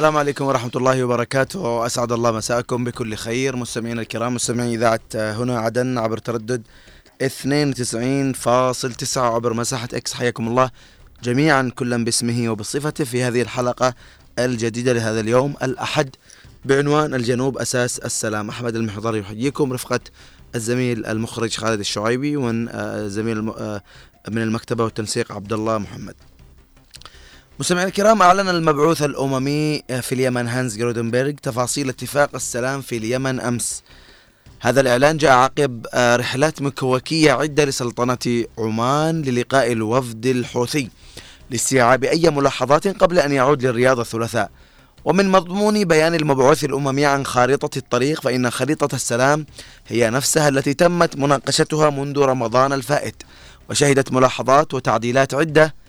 السلام عليكم ورحمة الله وبركاته. أسعد الله مساءكم بكل خير. مستمعينا الكرام مستمعي إذاعة هنا عدن عبر تردد 92.9 عبر مساحة إكس. حياكم الله جميعا كلا باسمه وبصفته في هذه الحلقة الجديدة لهذا اليوم. الأحد بعنوان الجنوب أساس السلام. أحمد المحضر يحييكم. رفقة الزميل المخرج خالد الشعيبي والزميل من المكتبة والتنسيق عبد الله محمد. مستمعينا الكرام أعلن المبعوث الأممي في اليمن هانز جرودنبرغ تفاصيل اتفاق السلام في اليمن أمس. هذا الإعلان جاء عقب رحلات مكوكية عدة لسلطنة عمان للقاء الوفد الحوثي لاستيعاب أي ملاحظات قبل أن يعود للرياض الثلاثاء. ومن مضمون بيان المبعوث الأممي عن خارطة الطريق فإن خريطة السلام هي نفسها التي تمت مناقشتها منذ رمضان الفائت وشهدت ملاحظات وتعديلات عدة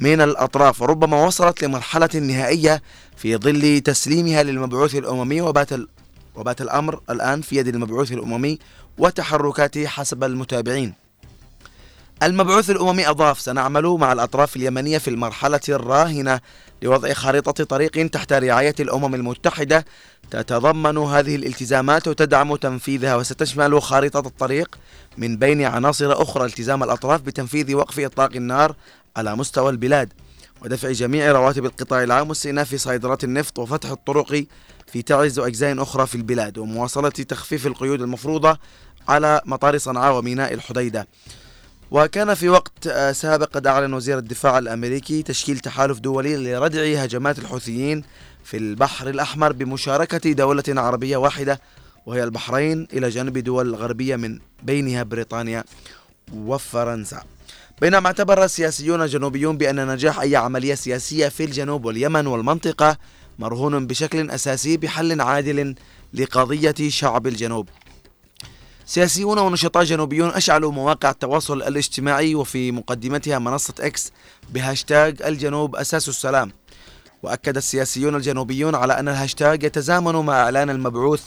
من الأطراف وربما وصلت لمرحلة نهائية في ظل تسليمها للمبعوث الأممي وبات وبات الأمر الآن في يد المبعوث الأممي وتحركاته حسب المتابعين. المبعوث الأممي أضاف سنعمل مع الأطراف اليمنية في المرحلة الراهنة لوضع خارطة طريق تحت رعاية الأمم المتحدة. تتضمن هذه الالتزامات وتدعم تنفيذها وستشمل خارطة الطريق من بين عناصر أخرى التزام الأطراف بتنفيذ وقف إطلاق النار على مستوى البلاد ودفع جميع رواتب القطاع العام واستئناف صيدلات النفط وفتح الطرق في تعز وأجزاء أخرى في البلاد ومواصلة تخفيف القيود المفروضة على مطار صنعاء وميناء الحديدة. وكان في وقت سابق قد أعلن وزير الدفاع الأمريكي تشكيل تحالف دولي لردع هجمات الحوثيين في البحر الأحمر بمشاركة دولة عربية واحدة وهي البحرين إلى جانب دول غربية من بينها بريطانيا وفرنسا. بينما اعتبر سياسيون جنوبيون بأن نجاح أي عملية سياسية في الجنوب واليمن والمنطقة مرهون بشكل أساسي بحل عادل لقضية شعب الجنوب. سياسيون ونشطاء جنوبيون أشعلوا مواقع التواصل الاجتماعي وفي مقدمتها منصة إكس بهاشتاج الجنوب أساس السلام. وأكد السياسيون الجنوبيون على أن الهاشتاج يتزامن مع إعلان المبعوث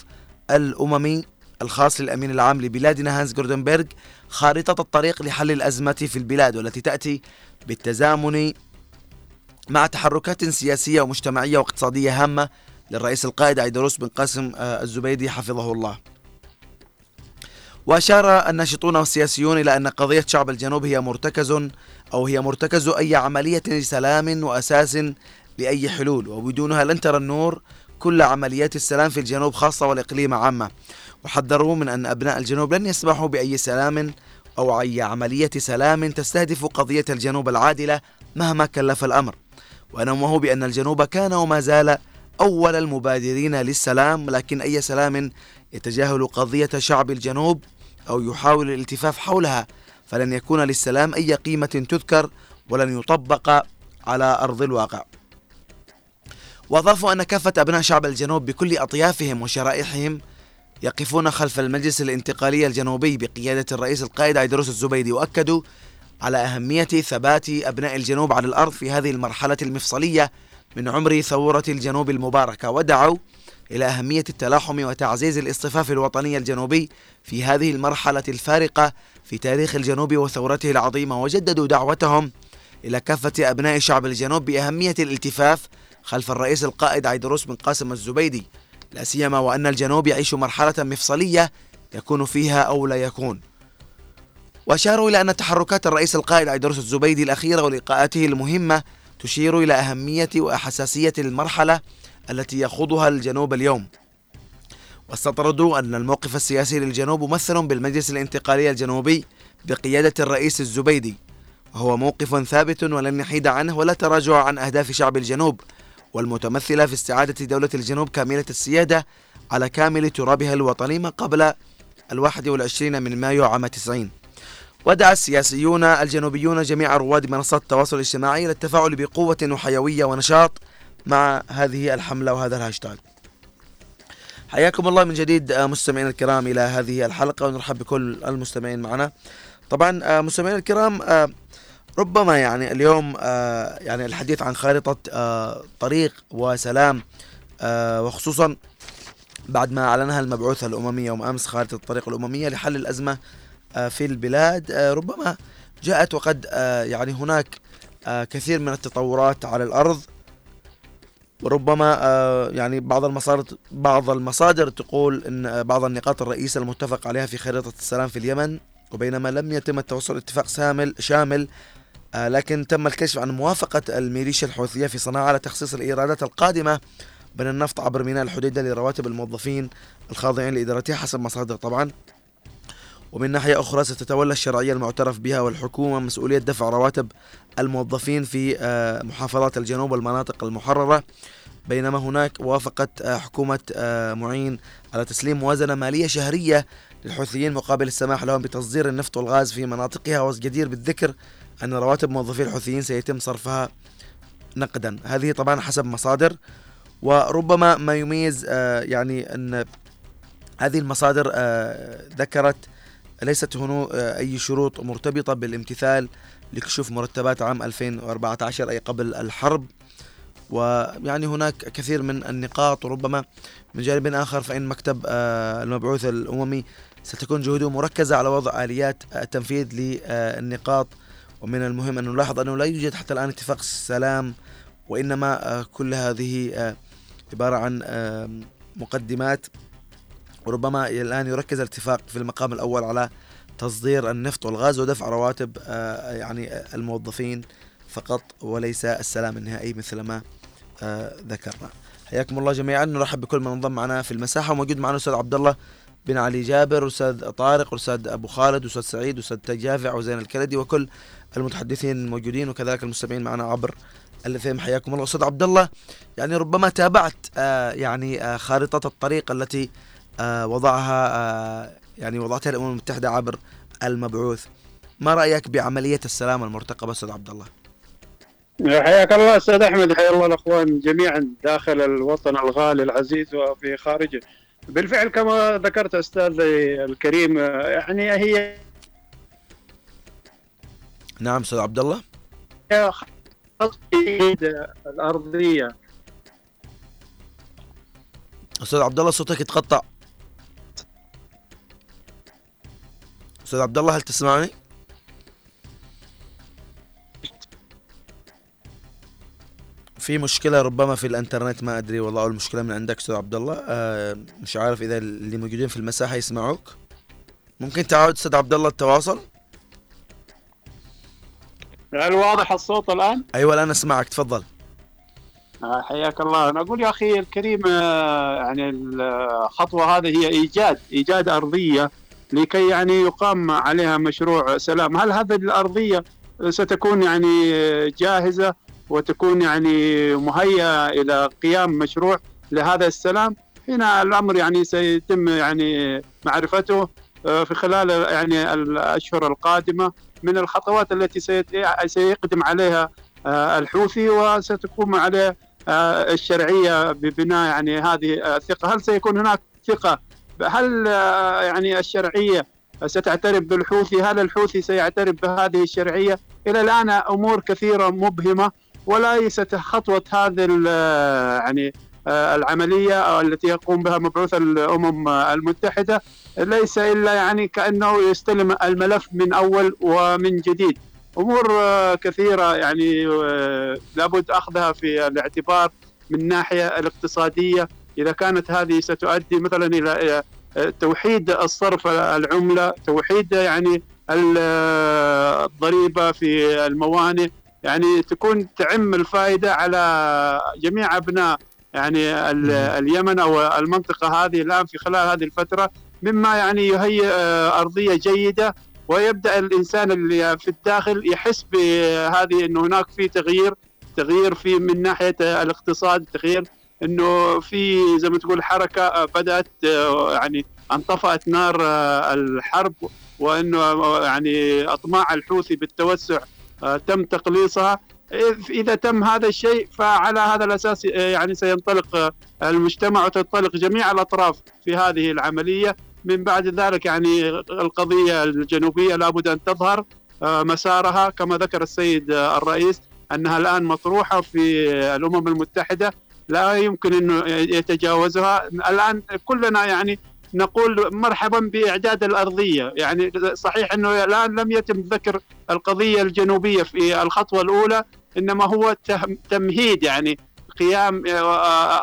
الأممي الخاص للأمين العام لبلادنا هانس غروندبرغ خارطة الطريق لحل الأزمة في البلاد والتي تأتي بالتزامن مع تحركات سياسية ومجتمعية واقتصادية هامة للرئيس القائد عيدروس بن قاسم الزبيدي حفظه الله. وأشار الناشطون والسياسيون إلى أن قضية شعب الجنوب هي مرتكز أو هي مرتكز أي عملية سلام وأساس لأي حلول. وبدونها لن ترى النور كل عمليات السلام في الجنوب خاصة والإقليم عامة. وحذروا من أن أبناء الجنوب لن يسمحوا بأي سلام أو أي عملية سلام تستهدف قضية الجنوب العادلة مهما كلف الأمر. ونومه بأن الجنوب كان وما زال أول المبادرين للسلام لكن أي سلام يتجاهل قضية شعب الجنوب أو يحاول الالتفاف حولها فلن يكون للسلام أي قيمة تذكر ولن يطبق على أرض الواقع. وأضافوا أن كافة أبناء شعب الجنوب بكل أطيافهم وشرائحهم يقفون خلف المجلس الانتقالي الجنوبي بقيادة الرئيس القائد عيدروس الزبيدي وأكدوا على أهمية ثبات أبناء الجنوب على الأرض في هذه المرحلة المفصلية من عمر ثورة الجنوب المباركة ودعوا إلى أهمية التلاحم وتعزيز الاصطفاف الوطني الجنوبي في هذه المرحلة الفارقة في تاريخ الجنوب وثورته العظيمة وجددوا دعوتهم إلى كافة أبناء شعب الجنوب بأهمية الالتفاف خلف الرئيس القائد عيدروس بن قاسم الزبيدي. لا سيما وأن الجنوب يعيش مرحلة مفصلية يكون فيها أو لا يكون. وأشاروا إلى أن تحركات الرئيس القائد عيدروس الزبيدي الأخيرة ولقاءاته المهمة تشير إلى أهمية وحساسية المرحلة التي يخوضها الجنوب اليوم. واستطردوا أن الموقف السياسي للجنوب ممثل بالمجلس الانتقالي الجنوبي بقيادة الرئيس الزبيدي وهو موقف ثابت ولن يحيد عنه ولا تراجع عن أهداف شعب الجنوب. والمتمثلة في استعادة دولة الجنوب كاملة السيادة على كامل ترابها الوطني ما قبل الواحد والعشرين من مايو عام 90 ودعا السياسيون الجنوبيون جميع رواد منصات التواصل الاجتماعي للتفاعل بقوة وحيوية ونشاط مع هذه الحملة وهذا الهاشتاج. حياكم الله من جديد مستمعينا الكرام إلى هذه الحلقة ونرحب بكل المستمعين معنا. طبعا مستمعينا الكرام ربما يعني اليوم يعني الحديث عن خارطة طريق وسلام وخصوصا بعد ما أعلنها المبعوثة الأممية يوم أمس خارطة الطريق الأممية لحل الأزمة في البلاد ربما جاءت وقد يعني هناك كثير من التطورات على الأرض. وربما آه، يعني بعض المصادر بعض المصادر تقول إن بعض النقاط الرئيسية المتفق عليها في خريطة السلام في اليمن وبينما لم يتم التوصل اتفاق شامل شامل آه، لكن تم الكشف عن موافقة الميليشيا الحوثية في صنعاء على تخصيص الإيرادات القادمة من النفط عبر ميناء الحديدة لرواتب الموظفين الخاضعين لإدارتها حسب مصادر طبعا. ومن ناحية أخرى ستتولى الشرعية المعترف بها والحكومة مسؤولية دفع رواتب الموظفين في آه، محافظات الجنوب والمناطق المحررة. بينما هناك وافقت آه، حكومة معين على تسليم موازنة مالية شهرية للحوثيين مقابل السماح لهم بتصدير النفط والغاز في مناطقها. والجدير بالذكر أن رواتب موظفي الحوثيين سيتم صرفها نقدا. هذه طبعا حسب مصادر وربما ما يميز آه، يعني أن هذه المصادر آه، ذكرت ليست هنا آه، أي شروط مرتبطة بالامتثال لكشوف مرتبات عام 2014 أي قبل الحرب. ويعني هناك كثير من النقاط وربما من جانب آخر فإن مكتب المبعوث الأممي ستكون جهوده مركزة على وضع آليات التنفيذ للنقاط ومن المهم أن نلاحظ أنه لا يوجد حتى الآن اتفاق سلام وإنما آه، كل هذه آه، عبارة عن آه، مقدمات. وربما الآن يركز الاتفاق في المقام الأول على تصدير النفط والغاز ودفع رواتب يعني الموظفين فقط وليس السلام النهائي مثل ما ذكرنا. حياكم الله جميعا. نرحب بكل من انضم معنا في المساحة. وموجود معنا الاستاذ عبد الله بن علي جابر أستاذ طارق أستاذ أبو خالد أستاذ سعيد أستاذ تجافع وزين الكردي وكل المتحدثين الموجودين وكذلك المستمعين معنا عبر الاثيم حياكم الله. أستاذ عبد الله يعني ربما تابعت آه يعني آه خارطة الطريق التي آه وضعها يعني وضعتها الأمم المتحدة عبر المبعوث. ما رأيك بعملية السلام المرتقبة أستاذ عبد الله حياك الله أستاذ أحمد حيا الله الأخوان جميعا داخل الوطن الغالي العزيز وفي خارجه. بالفعل كما ذكرت أستاذي الكريم يعني هي نعم أستاذ عبد الله الأرضية. أستاذ عبد الله صوتك يتقطع. أستاذ عبد الله هل تسمعني؟ في مشكلة ربما في الإنترنت ما أدري والله المشكلة من عندك أستاذ عبد الله آه مش عارف إذا اللي موجودين في المساحة يسمعوك. ممكن تعود أستاذ عبد الله التواصل؟ هل واضح الصوت الآن؟ أيوه الآن أسمعك. تفضل. آه، حياك الله. أنا أقول يا أخي الكريم آه، يعني الخطوة هذه هي إيجاد إيجاد أرضية لكي يعني يقام عليها مشروع سلام. هل هذه الأرضية ستكون يعني جاهزة وتكون يعني مهيئة إلى قيام مشروع لهذا السلام؟ هنا الأمر يعني سيتم يعني معرفته آه، في خلال يعني الأشهر القادمة من الخطوات التي سيقدم عليها آه، الحوثي وستقوم عليه آه، الشرعية ببناء يعني هذه الثقة، هل سيكون هناك ثقة؟ هل يعني الشرعية ستعترف بالحوثي؟ هل الحوثي سيعترف بهذه الشرعية؟ إلى الآن أمور كثيرة مبهمة وليست خطوة هذه يعني آه، العملية التي يقوم بها مبعوث الأمم المتحدة ليس إلا يعني كأنه يستلم الملف من أول ومن جديد. أمور آه، كثيرة يعني آه، لابد أخذها في الاعتبار من الناحية الاقتصادية. إذا كانت هذه ستؤدي مثلا إلى توحيد الصرف العملة توحيد يعني الضريبة في الموانئ يعني تكون تعم الفائدة على جميع أبناء يعني اليمن أو المنطقة هذه الآن في خلال هذه الفترة مما يعني يهيئ آه، أرضية جيدة ويبدأ الإنسان اللي في الداخل يحس بهذه إنه هناك في تغيير تغيير في من ناحية الاقتصاد تغيير إنه في زي ما تقول حركة آه، بدأت آه، يعني أنطفأت نار الحرب وإنه يعني أطماع الحوثي بالتوسع آه، تم تقليصها. إذا تم هذا الشيء فعلى هذا الأساس آه، يعني سينطلق آه، المجتمع وتنطلق جميع الأطراف في هذه العملية. من بعد ذلك يعني القضية الجنوبية لابد أن تظهر مسارها. كما ذكر السيد الرئيس أنها الآن مطروحة في الأمم المتحدة لا يمكن انه يتجاوزها. الآن كلنا يعني نقول مرحبا بإعداد الأرضية. يعني صحيح أنه الآن لم يتم ذكر القضية الجنوبية في الخطوة الأولى إنما هو تمهيد يعني قيام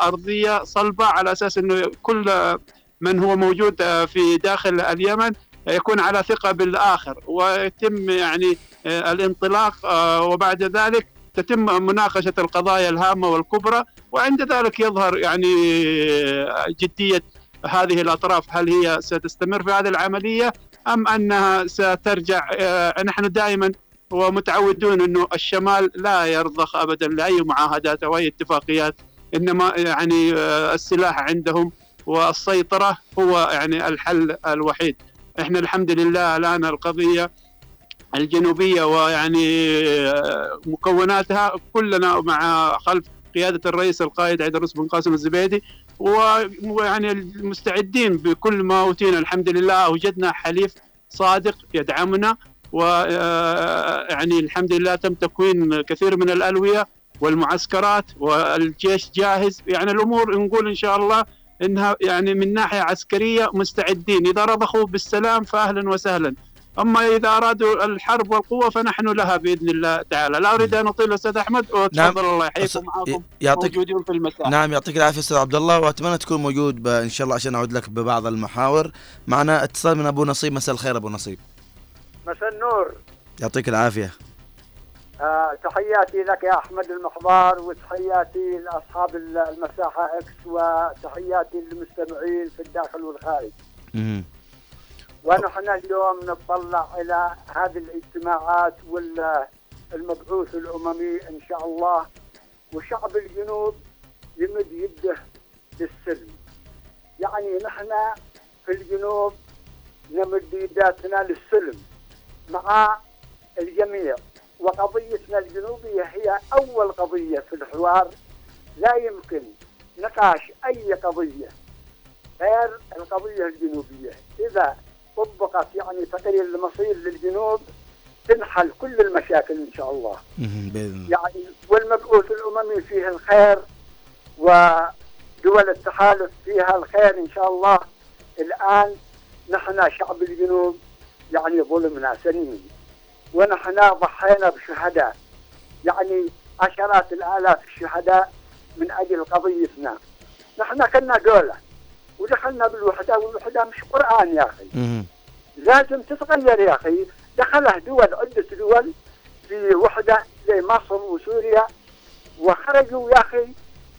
أرضية صلبة على أساس إنه كل من هو موجود في داخل اليمن يكون على ثقة بالآخر. ويتم يعني الانطلاق وبعد ذلك تتم مناقشة القضايا الهامة والكبرى. وعند ذلك يظهر يعني جدية هذه الأطراف. هل هي ستستمر في هذه العملية أم أنها سترجع؟ نحن دائما ومتعودون إنه الشمال لا يرضخ ابدا لأي معاهدات أو أي اتفاقيات إنما يعني السلاح عندهم والسيطرة هو يعني الحل الوحيد. إحنا الحمد لله الآن القضية الجنوبية ويعني مكوناتها كلنا مع خلف قيادة الرئيس القائد عيدروس بن قاسم الزبيدي ويعني المستعدين بكل ما أوتينا. الحمد لله أوجدنا حليف صادق يدعمنا ويعني الحمد لله تم تكوين كثير من الألوية والمعسكرات والجيش جاهز. يعني الأمور نقول إن شاء الله إنها يعني من ناحية عسكرية مستعدين. إذا رضخوا بالسلام فاهلا وسهلا. أما إذا أرادوا الحرب والقوة فنحن لها بإذن الله تعالى. لا أريد أن أطيل أستاذ أحمد وتفضل نعم. الله يحييكم معكم يعطيك موجودين في المساء نعم يعطيك العافية أستاذ عبد الله. وأتمنى تكون موجود إن شاء الله عشان أعود لك ببعض المحاور. معنا اتصال من أبو نصيب. مساء الخير أبو نصيب. مساء النور يعطيك العافية آه تحياتي لك يا أحمد المحضار وتحياتي لأصحاب المساحة إكس وتحياتي للمستمعين في الداخل والخارج. ونحن اليوم نتطلع إلى هذه الاجتماعات والمبعوث الأممي إن شاء الله وشعب الجنوب يمد يده للسلم. يعني نحن في الجنوب نمد يداتنا للسلم مع الجميع. وقضيتنا الجنوبية هي أول قضية في الحوار. لا يمكن نقاش أي قضية غير القضية الجنوبية. إذا طبقت يعني تغيير المصير للجنوب تنحل كل المشاكل إن شاء الله. بإذن يعني والمبعوث الأممي فيه الخير ودول التحالف فيها الخير إن شاء الله. الآن نحن شعب الجنوب يعني ظلمنا سنين ونحن ضحينا بشهداء يعني عشرات الآلاف الشهداء من أجل قضيتنا. نحن كنا دولة ودخلنا بالوحدة والوحدة مش قرآن يا أخي. لازم تتغير يا أخي. دخلها دول عدة دول في وحدة زي مصر وسوريا. وخرجوا يا أخي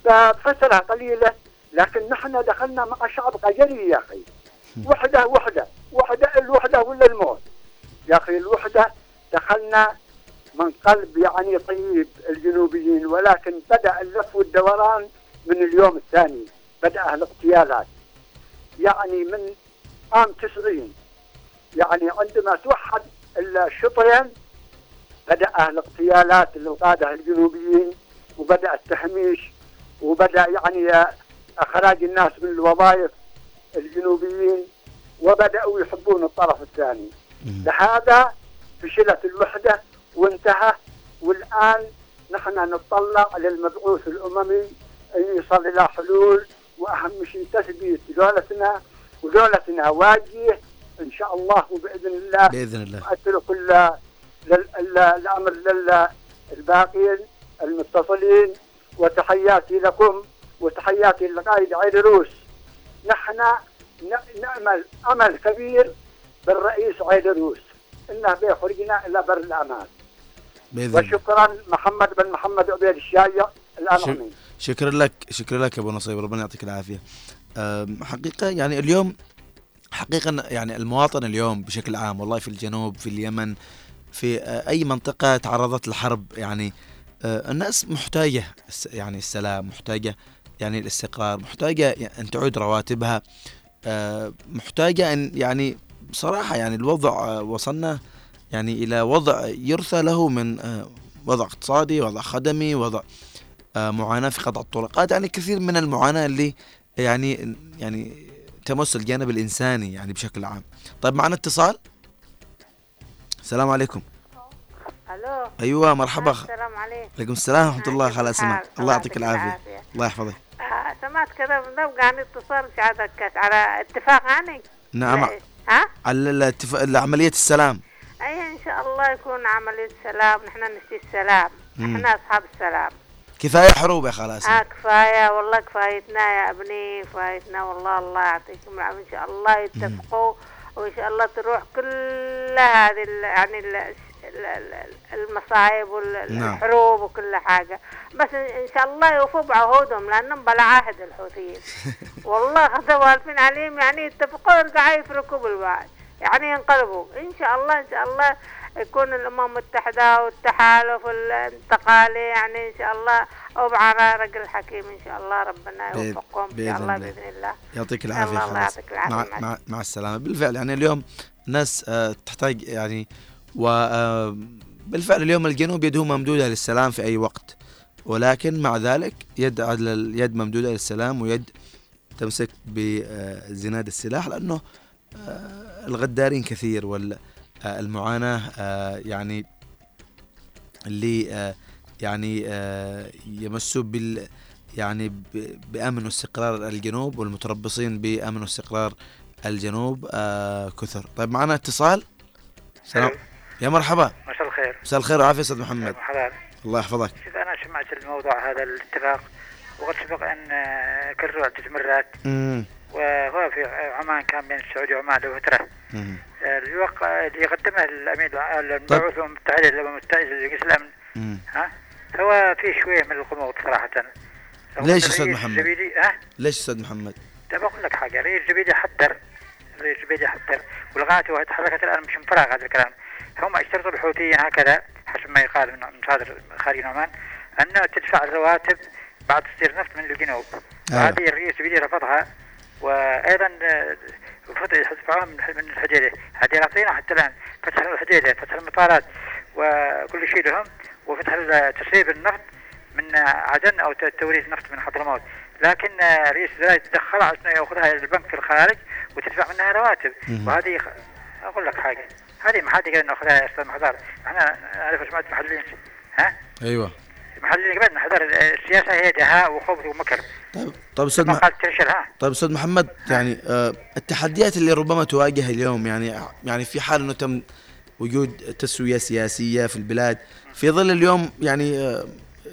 بفترة قليلة. لكن نحن دخلنا مع شعب قجري يا أخي. وحدة وحدة وحدة الوحدة ولا الموت؟ يا أخي الوحدة دخلنا من قلب يعني طيب الجنوبيين ولكن بدأ اللف والدوران من اليوم الثاني بدأ الاغتيالات. يعني من عام 90 يعني عندما توحد الشطرين بدأ الاغتيالات للقادة الجنوبيين وبدأ التهميش وبدأ يعني إخراج الناس من الوظائف الجنوبيين وبدأوا يحبون الطرف الثاني. لهذا فشلت الوحدة وانتهى والآن نحن نتطلع للمبعوث الأممي أن يصل إلى حلول وأهم شيء تثبيت دولتنا ودولتنا واجهة. إن شاء الله وبإذن الله بإذن الله. أترك الأمر للباقين المتصلين. وتحياتي لكم وتحياتي للقائد عيدروس نحن نأمل أمل كبير بالرئيس عيدروس انه بيخرجنا إلى بر الأمان. بإذن وشكرا محمد بن محمد عبيد الشايع الامامي شكرا لك شكرا لك أبو نصيب. ربنا يعطيك العافية. حقيقة يعني اليوم حقيقة يعني المواطن اليوم بشكل عام والله في الجنوب في اليمن في أي منطقة تعرضت لحرب يعني الناس محتاجة يعني السلام محتاجة يعني الاستقرار محتاجة أن تعود رواتبها. محتاجة أن يعني بصراحة يعني الوضع آه، وصلنا يعني إلى وضع يرثى له من آه، وضع اقتصادي وضع خدمي وضع آه، معاناة في قطع الطرقات يعني كثير من المعاناة اللي يعني يعني تمس الجانب الإنساني يعني بشكل عام. طيب معنا اتصال؟ السلام عليكم. ألو؟ أيوه مرحبا. السلام عليكم. عليكم السلام ورحمة الله خلا اسماء الله يعطيك العافية. الله يحفظك. سمعت كذا نبقى عن اتصال سعادتك على اتفاق عني نعم. ها؟ على عملية السلام. أي إن شاء الله يكون عملية السلام نحن نسي السلام. نحن أصحاب السلام. كفاية حروب يا خلاص. آه كفاية والله كفايتنا يا أبني كفايتنا والله الله يعطيكم العافية. إن شاء الله يتفقوا وإن شاء الله تروح كل هذه يعني المصايب نعم. والحروب وكل حاجة. بس ان إن شاء الله يوفوا بعهودهم لأنهم بلا عهد الحوثيين. والله غدوا الفين عليهم يعني يتفقوا يرجعوا يفرقوا بالبعض يعني ينقلبوا. إن شاء الله إن شاء الله يكون الأمم المتحده والتحالف الانتقالي يعني إن شاء الله وبعلى رجل حكيم إن شاء الله ربنا يوفقهم بإذن شاء الله. بإذن الله. يعطيك العافية الله خلاص يعطيك العافية. مع, مع مع, السلامة. بالفعل يعني اليوم ناس آه، تحتاج يعني و آه، اليوم الجنوب يده ممدوده للسلام في أي وقت. ولكن مع ذلك يد اليد ممدوده للسلام ويد تمسك بزناد السلاح لأنه آه، الغدارين كثير والمعاناه يعني اللي آه، يعني آه، يمسوا بال يعني ب- بأمن واستقرار الجنوب والمتربصين بأمن واستقرار الجنوب آه كثر. طيب معنا اتصال؟ سلام. يا مرحبا. مساء الخير. مساء الخير والعافيه أستاذ محمد. مرحبا الله يحفظك. شوف أنا سمعت الموضوع هذا الاتفاق وقد سبق أن كرروا عده مرات مم. وهو في عمان كان بين السعودية وعمان له فتره مم. آه، الوقع اللي قدمه الامين المبعوث الامم المتحده للامم المتحدة لمجلس الامن مم. ها؟ هو في شوية من الغموض صراحة. ليش الرئيس محمد؟ الزبيدي ها؟ ليش أستاذ محمد؟ بقول لك حاجة. الرئيس الزبيدي حذر. الرئيس الزبيدي حذر. ولغايته وتحركت الآن مش من فراغ هذا الكلام. هم اشترطوا الحوثيين هكذا حسب ما يقال من مصادر خارج عمان انه تدفع الرواتب بعد تصدير نفط من الجنوب. آه. وهذه الرئيس الزبيدي رفضها وأيضا آه، يدفعوها من من الحديدة. هذه اعطينا حتى الآن فتح الحديدة فتح المطارات وكل شيء لهم وفتح تسريب النفط من عدن أو ت- توريد نفط من حضرموت لكن آه، رئيس الولايه تدخل عشان ياخذها إلى البنك في الخارج وتدفع منها رواتب. وهذه أقول لك حاجة. هذه ما حد يقدر ناخذها يا أستاذ محضر إحنا نعرف سمعت محللين ها أيوه محللين قبل نحضر السياسة هي دهاء وخبث ومكر طيب طيب أستاذ ما مح... طيب أستاذ محمد يعني آه التحديات اللي ربما تواجه اليوم يعني يعني في حال انه تم وجود تسويه سياسيه في البلاد في ظل اليوم يعني آه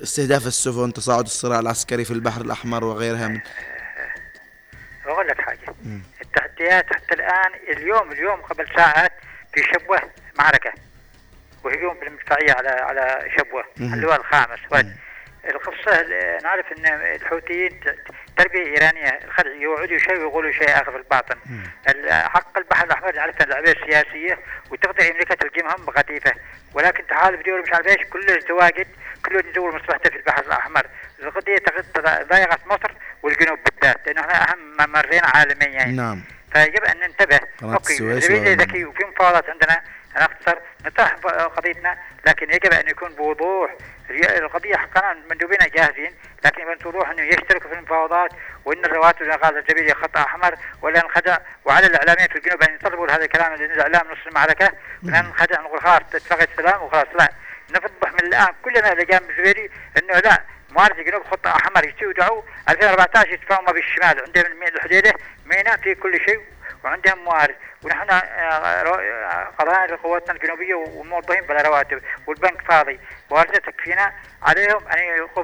استهداف السفن تصاعد الصراع العسكري في البحر الاحمر وغيرها من بقول لك حاجة مم. التحديات حتى الان اليوم اليوم قبل ساعات في شبوه معركة وهجوم بالمدفعية على على شبوة مم. اللواء الخامس ولد مم. القصة ال- نعرف إن الحوثيين ت- تربية إيرانية الخدع يوعدوا شيء ويقولوا شيء آخر في الباطن حق البحر الأحمر نعرف ان لعبة سياسية وتقطع يملكها الجمهم بقطيفه ولكن تحالف دول مش عارف إيش كله تواجد كله يدور مصلحته في البحر الأحمر القضية تغ- ضايقت مصر والجنوب بالذات لأنه إحنا أهم ممرين عالميا يعني. نعم فيجب أن ننتبه. و- ذكي وفي مفاوضات عندنا أنا اختصر نطرح قضيتنا لكن يجب أن يكون بوضوح. القضية حقنا مندوبين جاهزين لكن يكون بوضوح إنه يشتركوا في المفاوضات وإن الرواتب قال الزبيدي خط أحمر ولا ننخدع وعلى الاعلاميين في الجنوب أن يطلبوا هذا الكلام لأن الاعلام نص المعركة ولا ننخدع نقول خلاص اتفاقيه سلام وخلاص لا. نفضح من الآن كلنا اللي جاء من الزبيدي إنه لا. موارد الجنوب خط أحمر يستودعوا 2014 يدفعوا ما بالشمال عندهم من الحديدة. ميناء في كل شيء. وعندهم موارد ونحن آه، آه، قضايا لقواتنا الجنوبيه وموظفين بلا رواتب. والبنك فاضي. واردة تكفينا. عليهم أن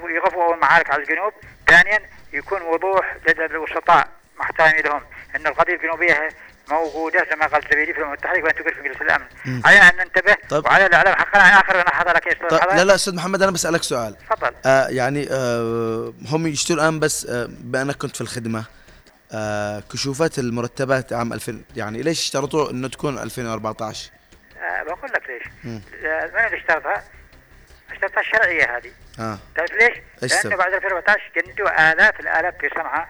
يقفوا أول معارك على الجنوب ثانيا يكون وضوح لدى الوسطاء محترمين لهم. إن القضية الجنوبيه موجودة زي ما قال الزبيدي في الامم المتحدة وان تقر في مجلس الأمن. علينا أن ننتبه طب- وعلى الأعلام. حقنا آخر أنا حضرك يا أستاذ طيب. لا لا أستاذ محمد أنا بسألك سؤال. تفضل. آه يعني آه هم يشتروا الآن بس آه بأنك كنت في الخدمة. آه كشوفات المرتبات عام 2000 يعني ليش اشترطوا إنه تكون 2014 آه بقول لك ليش. مم. آه، من اللي اشترطها؟ اشترطها الشرعية هذه. آه. تعرف ليش؟ لأنه؟ بعد 2014 جندوا آلاف الآلاف في صنعاء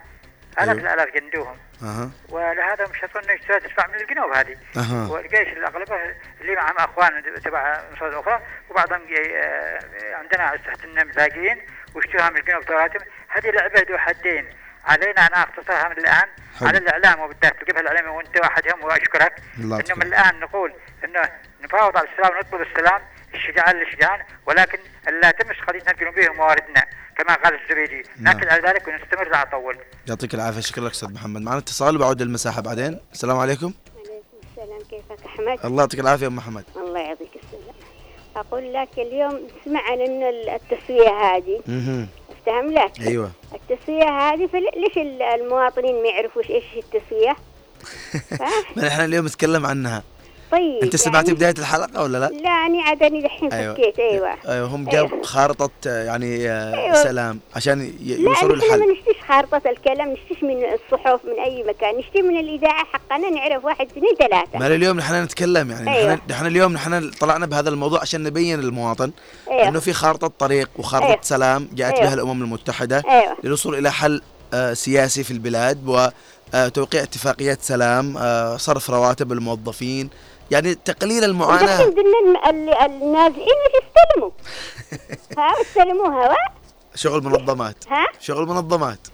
الاف أيوه. الالاف جندوهم أها. ولهذا مش يشتري تدفع من الجنوب هذه. أها. والجيش الاغلبه اللي معهم أخوان تبع مصادر أخرى وبعضهم آه، عندنا تحت النمذاجين واشتروها من الجنوب ثوراتهم هذه لعبة ذو حدين. علينا أنا اختصرها من الآن حلو. على الإعلام وبالذات الجبهة الاعلاميه وأنت واحدهم وأشكرك. إنه. من الآن نقول إنه نفاوض على السلام ونطلب السلام. الشجعان للشجعان ولكن لا تمس قضيتنا الجنوبيه ومواردنا كما قال الزبيدي. نعم. ناكد على ذلك ونستمر لا نطول يعطيك العافية. شكرا لك أستاذ محمد. معنا اتصال وبعود المساحه بعدين. السلام عليكم. عليكم السلام. كيفك أحمد؟ الله يعطيك العافية يا أم محمد. الله يعطيك السلام. أقول لك اليوم سمعنا أن التسوية هذه. مهم. افتهم لك؟ أيوه. التسوية هذه فل- ليش ال- المواطنين ما يعرفوش إيش ها؟ ما إحنا اليوم نتكلم عنها. طيب أنت سمعتي يعني بداية الحلقة ولا لا؟ لا أنا عاد أنا دحين أيوة. فكيت أيوة أيوه هم أيوة. جاب خارطة آه، يعني آه، أيوة. سلام عشان لا يوصلوا نحن ما للحل نشتيش خارطة الكلام نشتيش من الصحف من أي مكان نشتي من الإذاعة حقنا نعرف واحد اثنين ثلاثة ما اليوم نحن نتكلم يعني أيوة. نحن نحن اليوم نحن طلعنا بهذا الموضوع عشان نبين للمواطن أيوة. إنه في خارطة طريق وخارطة أيوة. سلام جاءت أيوة. بها الأمم المتحدة أيوة للوصول إلى حل آه، سياسي في البلاد وتوقيع اتفاقيات سلام آه، صرف رواتب الموظفين يعني تقليل المعاناة. النازحين يستلموا ها استلموها وا شغل منظمات. ها؟ شغل منظمات.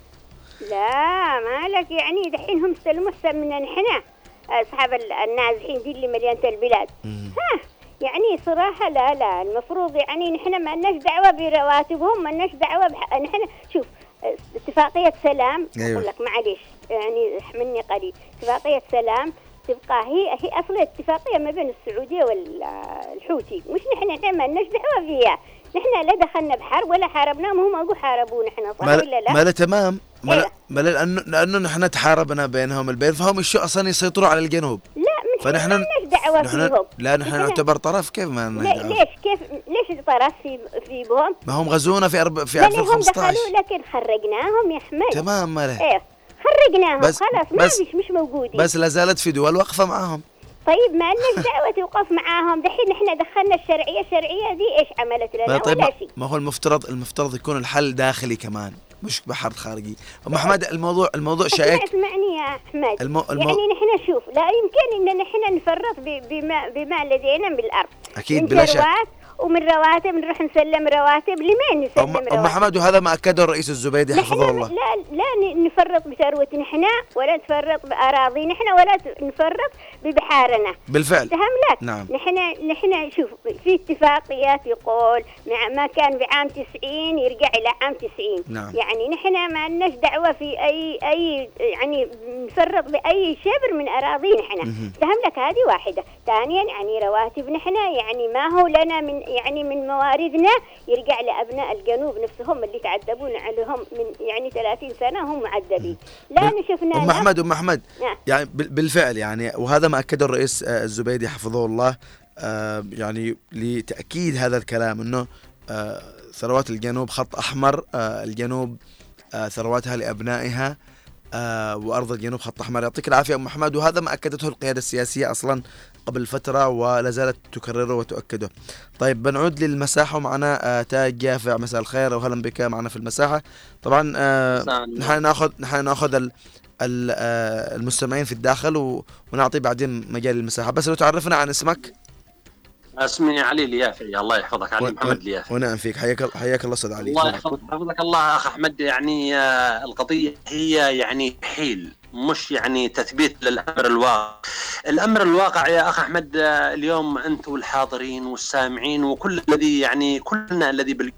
لا مالك يعني دحين هم استلموا احسن منا نحن أصحاب ال- النازحين دي اللي مليانة البلاد. ها يعني صراحة لا لا. المفروض يعني نحن ما لناش دعوة برواتبهم ما لناش دعوة بح... نحن شوف اتفاقية سلام. أيوة. أقول لك معلش يعني احملني قليل. اتفاقية سلام تبقى هي هي أصلا اتفاقية ما بين السعودية والحوثي. مش نحن ما لناش دعوة فيها نحن لا دخلنا بحرب ولا حاربناهم هم أقول حاربونا إحنا صح ولا لا؟ ما لا تمام ما لا- لأنه لأنه نحن تحاربنا بينهم البين فهم الشو أصلا يسيطروا على الجنوب؟ لا فنحن ما دعوة نحن فيهم لا نحن نعتبر طرف كيف ما لا دعوة؟ ليش؟ كيف؟ ليش طرف في في بهم؟ ما هم غزونا في أرب... في لأن هم 2015 دخلوا لكن خرجناهم يا احمد تمام ما له إيه. خرجناهم بس- خلاص ما بس- فيش مش موجودين. بس لا زالت في دول واقفة معاهم. طيب ما لناش دعوة توقف معاهم؟ دحين إحنا دخلنا الشرعية الشرعية دي إيش عملت لنا؟ ما طيب ولا شيء. ما هو المفترض المفترض يكون الحل داخلي كمان مش بحر خارجي أم أحمد الموضوع الموضوع شائك. اسمعني يا أحمد. المو... المو... يعني نحن شوف لا يمكن إن نحن نفرط بما بما لدينا بالأرض. أكيد من بلا شك. ومن رواتب نروح نسلم رواتب لمين نسلم أم رواتب؟ ام احمد وهذا ما أكده الرئيس الزبيدي حفظه الله. لا لا نفرط بثروة نحن ولا نفرط بأراضي نحن ولا نفرط ببحارنا بالفعل فهم لك نعم. نحن نحن شوف في اتفاقيات يقول مع ما كان بعام 90 يرجع إلى عام 90 نعم. يعني نحن ما لناش دعوة في أي أي يعني نفرط بأي شبر من أراضي نحن. فهم لك هذه واحدة ثانيا يعني رواتب نحن يعني ما هو لنا من يعني من مواردنا يرجع لأبناء الجنوب نفسهم اللي تعذبون عليهم من يعني 30 سنة هم معذبين لا نشفنا أم. أحمد أم أحمد نعم. يعني بال- بالفعل يعني وهذا ما اكده الرئيس آه، الزبيدي حفظه الله آه، يعني لتأكيد هذا الكلام إنه آه، ثروات الجنوب خط أحمر آه، الجنوب ثرواتها لأبنائها آه، وأرض الجنوب خط أحمر يعطيك العافية ام احمد وهذا ما أكدته القيادة السياسية أصلا قبل فترة ولا زالت تكرره وتؤكده. طيب بنعود للمساحة ومعنا تاج يافع مساء الخير وهلا بك معنا في المساحة. طبعا. نحن ناخذ نحن ناخذ المستمعين في الداخل ونعطي بعدين مجال للمساحة. بس لو تعرفنا عن اسمك. اسمي علي اليافعي الله يحفظك. علي و- محمد اليافعي ونعم فيك. حياك حياك الله أستاذ علي. الله. يحفظك. حفظك الله أخ أحمد. يعني آه، القضية هي يعني حيل مش يعني تثبيت للأمر الواقع. الأمر الواقع يا أخ أحمد آه، اليوم انت والحاضرين والسامعين وكل الذي يعني كلنا الذي آه،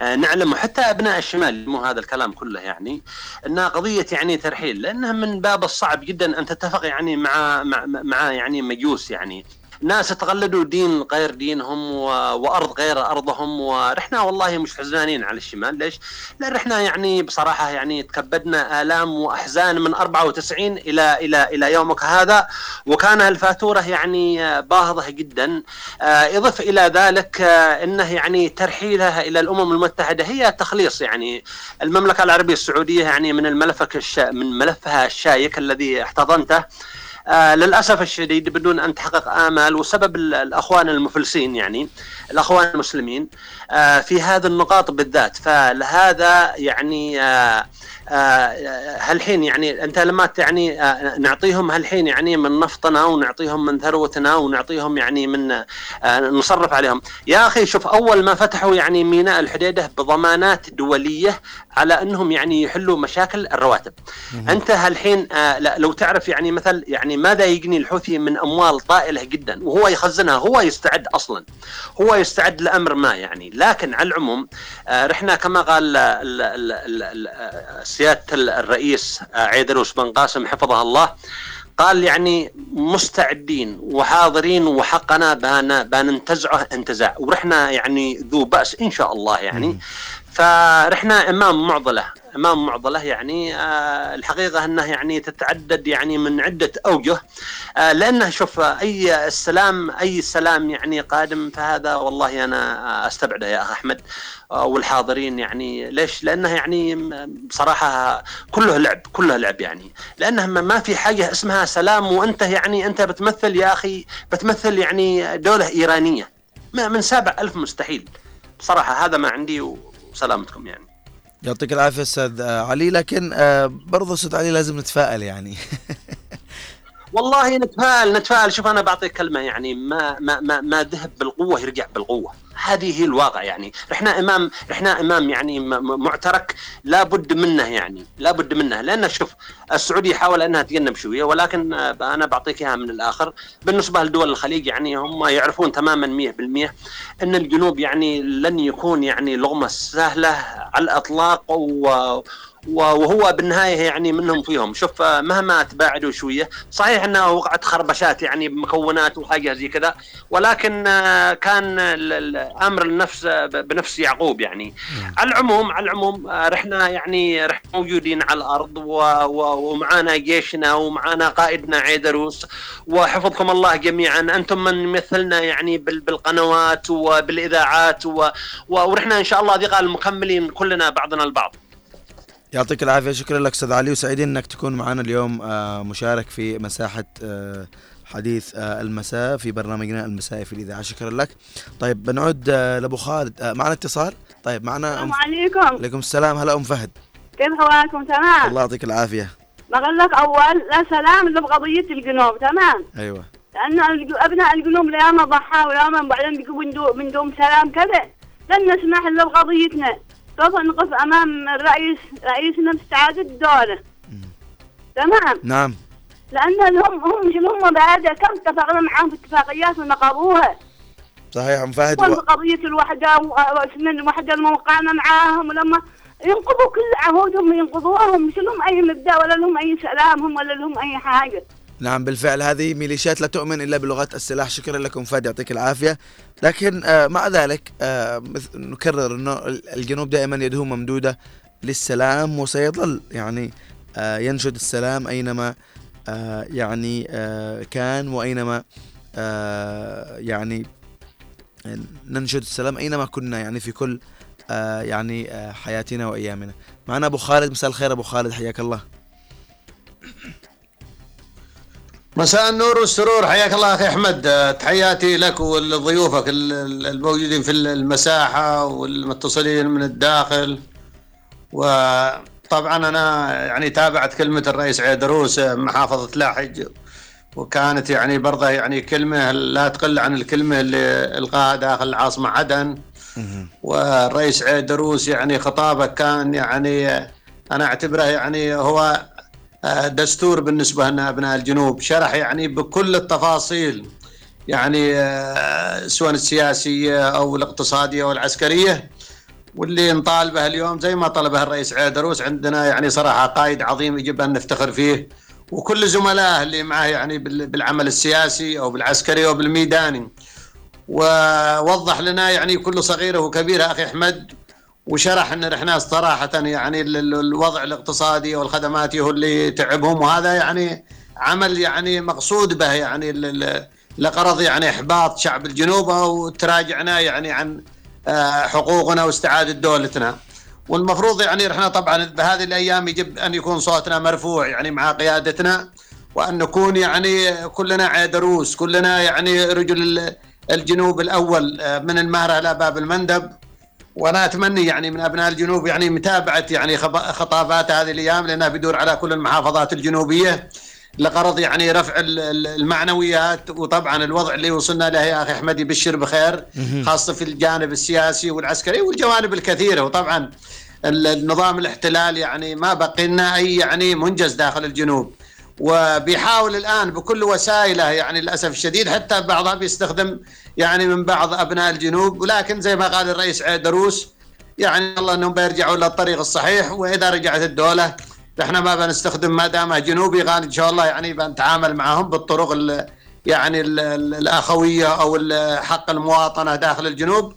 نعلم وحتى أبناء الشمال مو هذا الكلام كله يعني إنها قضية يعني ترحيل لأنها من باب الصعب جدا أن تتفق يعني مع مع, مع يعني مجوس يعني. ناس تقلدوا دين غير دينهم. وأرض غير أرضهم ورحنا والله مش حزنانين على الشمال ليش؟ لأن رحنا يعني بصراحة يعني تكبدنا آلام وأحزان من 94 إلى إلى إلى يومك هذا وكان الفاتورة يعني باهظة جدا آه، إضف إلى ذلك آه، إنه يعني ترحيلها إلى الأمم المتحدة هي تخليص يعني المملكة العربية السعودية يعني من الملفك الشا... من ملفها الشايك الذي احتضنته آه للأسف الشديد بدون أن تحقق آمال وسبب ال- الأخوان المفلسين يعني الأخوان المسلمين آه في هذه النقاط بالذات. فلهذا يعني آه هالحين يعني أنت لما يعني نعطيهم هالحين يعني من نفطنا ونعطيهم من ثروتنا ونعطيهم يعني من نصرف عليهم. يا أخي شوف أول ما فتحوا يعني ميناء الحديدة بضمانات دولية على أنهم يعني يحلوا مشاكل الرواتب. أنت هالحين آه لو تعرف يعني مثل يعني ماذا يجني الحوثي من أموال طائلة جدا؟ وهو يخزنها هو يستعد أصلا. هو يستعد لأمر ما يعني. لكن على العموم آه رحنا كما قال ال- ال- ال- ال- آه، سيادة الرئيس عيدروس بن قاسم حفظه الله. قال يعني مستعدين وحاضرين وحقنا بان بننتزعه انتزاع. ورحنا يعني ذو بأس إن شاء الله يعني. فرحنا إمام معضلة إمام معضلة يعني آه، الحقيقة أنه يعني تتعدد يعني من عدة أوجه. آه، لأنه شوف أي السلام أي سلام يعني قادم فهذا والله أنا أستبعده يا اخ أحمد آه، والحاضرين يعني. ليش؟ لأنه يعني بصراحة كله لعب كله لعب يعني. لأنه ما في حاجة اسمها سلام وأنت يعني أنت بتمثل يا أخي بتمثل يعني دولة إيرانية. من سابع ألف مستحيل. بصراحة هذا ما عندي وسلامتكم يعني. يعطيك العافية أستاذ علي لكن آه، برضو أستاذ علي لازم نتفائل يعني. والله نتفائل نتفائل. شوف أنا بعطيك كلمة يعني ما ما ما, ما ذهب بالقوة يرجع بالقوة. هذه هي الواقع يعني. إحنا إمام إحنا إمام يعني معترك لابد منه يعني لابد منه. لأن شوف السعوديه حاول أنها تجنب شوية ولكن أنا بعطيك إياها من الآخر. بالنسبة لدول الخليج يعني هم يعرفون تماما 100% إن الجنوب يعني لن يكون يعني لغمة سهلة على الإطلاق و وهو بالنهاية يعني منهم فيهم. شوف مهما تباعدوا شوية صحيح انه وقعت خربشات يعني بمكونات وحاجة زي كذا ولكن كان الأمر النفس بنفس يعقوب يعني. نعم. على العموم على العموم رحنا يعني رحنا موجودين على الأرض ومعانا جيشنا ومعانا قائدنا عيدروس. وحفظكم الله جميعا. أنتم من يمثلنا يعني بالقنوات وبالإذاعات ورحنا إن شاء الله ذقال مكملين كلنا بعضنا البعض. يعطيك العافية. شكرا لك أستاذ علي وسعيدين إنك تكون معنا اليوم آه، مشارك في مساحة آه، حديث آه، المساء في برنامجنا المسائي في الإذاعة. شكرا لك. طيب بنعود لأبو خالد معنا اتصال؟ طيب معنا السلام عليكم. عليكم السلام. هلا أم فهد. كيف حوالكم؟ تمام. الله يعطيك العافية. بقول لك أول لا سلام الا بقضيه الجنوب. تمام. أيوه. لأن أبناء الجنوب لياما ضحى وياما بعدين بيقوا من دون سلام كذا. لن نسمح الا بقضيتنا سوف نقف أمام الرئيس رئيسنا باستعادة الدولة تمام؟ نعم. لأن هم هم مش هم بعد؟ كم اتفقنا معاهم في اتفاقيات ونقضوها صحيح أم فهد و... قضية الوحدة واسم الوحدة الموقعنا معاهم ولما ينقضوا كل عهودهم ينقضوهم مش لهم أي مبدأ؟ ولا لهم أي سلام هم ولا لهم أي حاجة. نعم بالفعل هذه ميليشيات لا تؤمن إلا بلغه السلاح. شكرا لكم فهد يعطيك العافية. لكن آه، مع ذلك آه، نكرر إنه الجنوب دائما يده ممدودة للسلام وسيظل يعني آه، ينشد السلام أينما يعني كان وأينما يعني ننشد السلام أينما كنا يعني في كل يعني حياتنا وأيامنا. معنا أبو خالد مساء الخير أبو خالد حياك الله. مساء النور والسرور. حياك الله أخي أحمد. تحياتي لك ولضيوفك الموجودين في المساحة والمتصلين من الداخل. وطبعا أنا يعني تابعت كلمة الرئيس عيدروس محافظة لاحج. وكانت يعني برضه يعني كلمة لا تقل عن الكلمة اللي إلقاها داخل العاصمة عدن. والرئيس عيدروس يعني خطابه كان يعني أنا أعتبره يعني هو آه، دستور بالنسبة لنا أبناء الجنوب شرح يعني بكل التفاصيل يعني آه، سواء السياسية أو الاقتصادية أو العسكرية. واللي نطالبه اليوم زي ما طلبه الرئيس عيدروس عندنا يعني صراحة قائد عظيم يجب أن نفتخر فيه. وكل زملائه اللي معه يعني بالعمل السياسي أو بالعسكري أو بالميداني. ووضح لنا يعني كل صغيرة وكبيرة أخي أحمد وشرح إن إحنا صراحة يعني الوضع الاقتصادي والخدماتي هو اللي تعبهم وهذا يعني عمل يعني مقصود به يعني لغرض يعني إحباط شعب الجنوب وتراجعنا يعني عن آه، حقوقنا واستعادة دولتنا. والمفروض يعني إحنا طبعا بهذه الأيام يجب أن يكون صوتنا مرفوع يعني مع قيادتنا وأن نكون يعني كلنا عيدروس كلنا يعني رجل الجنوب الأول آه، من المهرة إلى باب المندب وأنا اتمنى يعني من ابناء الجنوب يعني متابعة يعني خطابات هذه الأيام لأنها بدور على كل المحافظات الجنوبية لغرض يعني رفع المعنويات وطبعا الوضع اللي وصلنا له يا أخي احمد يبشر بخير خاصة في الجانب السياسي والعسكري والجوانب الكثيرة. وطبعا النظام الاحتلال يعني ما بقي لنا أي يعني منجز داخل الجنوب. وبيحاول الآن بكل وسائله يعني للأسف الشديد حتى بعضها بيستخدم يعني من بعض أبناء الجنوب. ولكن زي ما قال الرئيس عيدروس يعني الله إنهم بيرجعوا للطريق الصحيح وإذا رجعت الدولة إحنا ما بنستخدم ما دام جنوبي قال إن شاء الله يعني بنتعامل معهم بالطرق ال يعني ال الأخوية أو حق المواطنة داخل الجنوب.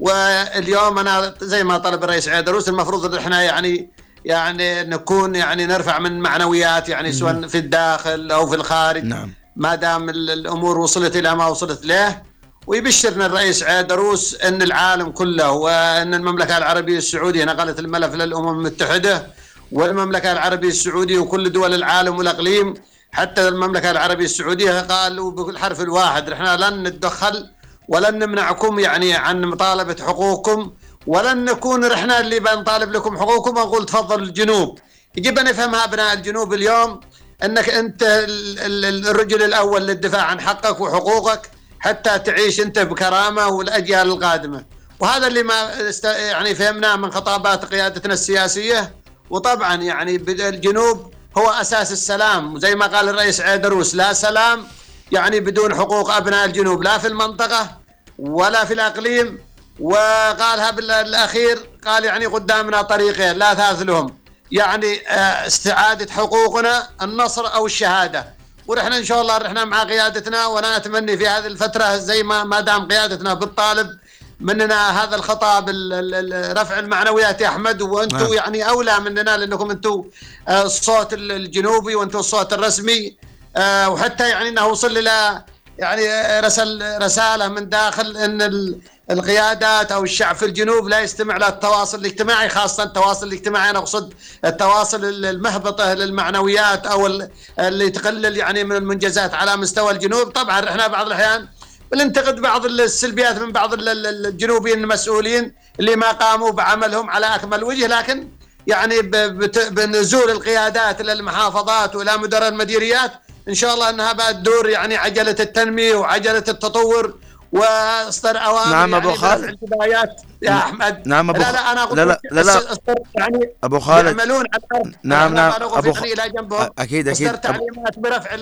واليوم أنا زي ما طلب الرئيس عيدروس المفروض إن إحنا يعني يعني نكون يعني نرفع من معنويات يعني سواء في الداخل أو في الخارج. نعم. ما دام ال- الأمور وصلت إلى ما وصلت له ويبشرنا الرئيس عيدروس إن العالم كله وإن المملكة العربية السعودية نقلت الملف للأمم المتحدة والمملكة العربية السعودية وكل دول العالم والأقليم حتى المملكة العربية السعودية قالوا بالحرف الواحد إحنا لن نتدخل ولن نمنعكم يعني عن مطالبة حقوقكم ولن نكون إحنا اللي بنطالب لكم حقوقكم. ونقول تفضل الجنوب. يجب أن يفهمها أبناء الجنوب اليوم أنك أنت ال- ال- الرجل الأول للدفاع عن حقك وحقوقك حتى تعيش أنت بكرامة والأجيال القادمة. وهذا اللي ما است- يعني فهمناه من خطابات قيادتنا السياسية. وطبعا يعني الجنوب هو أساس السلام. وزي ما قال الرئيس عيدروس لا سلام يعني بدون حقوق أبناء الجنوب. لا في المنطقة ولا في الأقليم وقالها بالاخير قال يعني قدامنا طريقين لا ثالث لهم يعني آه، استعادة حقوقنا النصر أو الشهادة. ونحن إن شاء الله رحنا مع قيادتنا وأنا أتمنى في هذه الفترة زي ما ما دام قيادتنا بالطالب مننا هذا الخطاب ال- ال- ال- رفع المعنويات يا أحمد. وأنتم نعم. يعني أولى مننا لأنكم أنتم آه، الصوت ال- الجنوبي وأنتم الصوت الرسمي. آه، وحتى يعني إنه وصل إلى يعني رسل رسالة من داخل إن القيادات أو الشعب في الجنوب لا يستمع للتواصل الاجتماعي خاصة التواصل الاجتماعي. أنا أقصد التواصل ال- المهبطة للمعنويات أو ال- اللي تقلل يعني من المنجزات على مستوى الجنوب. طبعا إحنا بعض الأحيان بننتقد بعض السلبيات من بعض ال- ال- الجنوبيين المسؤولين اللي ما قاموا بعملهم على أكمل وجه. لكن يعني بنزول القيادات إلى المحافظات وإلى مدراء المديريات إن شاء الله إنها بقى تدور يعني عجلة التنمية وعجلة التطور وأصدر أوامر نعم أبو يعني خالد. برفع الجبايات يا أحمد. نعم أبو لا لا أنا أقول لا لا لا لا. يعني أبو خالد. يعملون على الأرض. نعم، نعم. أبو يعني إلى جنبهم أكيد أكيد. أبو- تعليمات برفع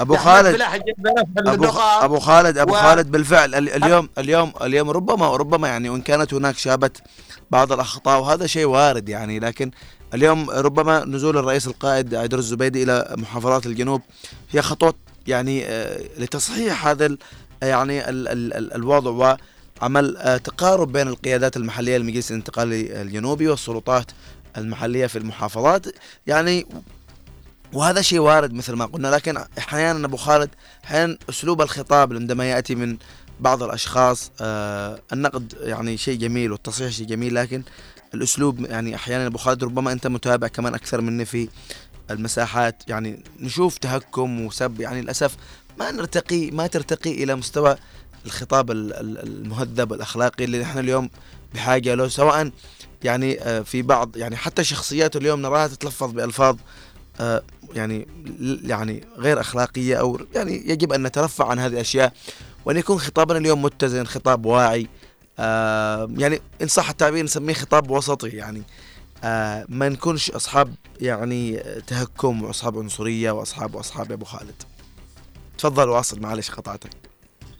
أبو يا أحمد خالد. بلحج برفع أبو أبو خالد أبو و- خالد بالفعل. ال- اليوم اليوم اليوم ربما ربما يعني وإن كانت هناك شابت بعض الأخطاء وهذا شيء وارد يعني. لكن اليوم ربما نزول الرئيس القائد عيدر الزبيدي إلى محافظات الجنوب هي خطوة يعني آه، لتصحيح هذا يعني ال ال ال الوضع وعمل آه، تقارب بين القيادات المحلية للمجلس الانتقالي الجنوبي والسلطات المحلية في المحافظات. يعني وهذا شيء وارد مثل ما قلنا لكن أحيانا أبو خالد أحيانا أسلوب الخطاب عندما يأتي من بعض الأشخاص آه النقد يعني شيء جميل والتصحيح شيء جميل لكن الأسلوب يعني أحيانا أبو خالد ربما أنت متابع كمان أكثر مني في المساحات. يعني نشوف تهكم وسب يعني للأسف ما نرتقي ما ترتقي إلى مستوى الخطاب ال- ال- المهذب الأخلاقي اللي نحن اليوم بحاجة له سواء يعني آه، في بعض يعني حتى شخصيات اليوم نراها تتلفظ بألفاظ آه، يعني يعني غير أخلاقية أو يعني يجب أن نترفع عن هذه الأشياء. وأن يكون خطابنا اليوم متزن خطاب واعي آه، يعني إن صح التعبير نسميه خطاب وسطي يعني. ما نكونش أصحاب يعني تهكم وأصحاب عنصرية وأصحاب وأصحاب يا أبو خالد. تفضل واصل معلش قطعتك.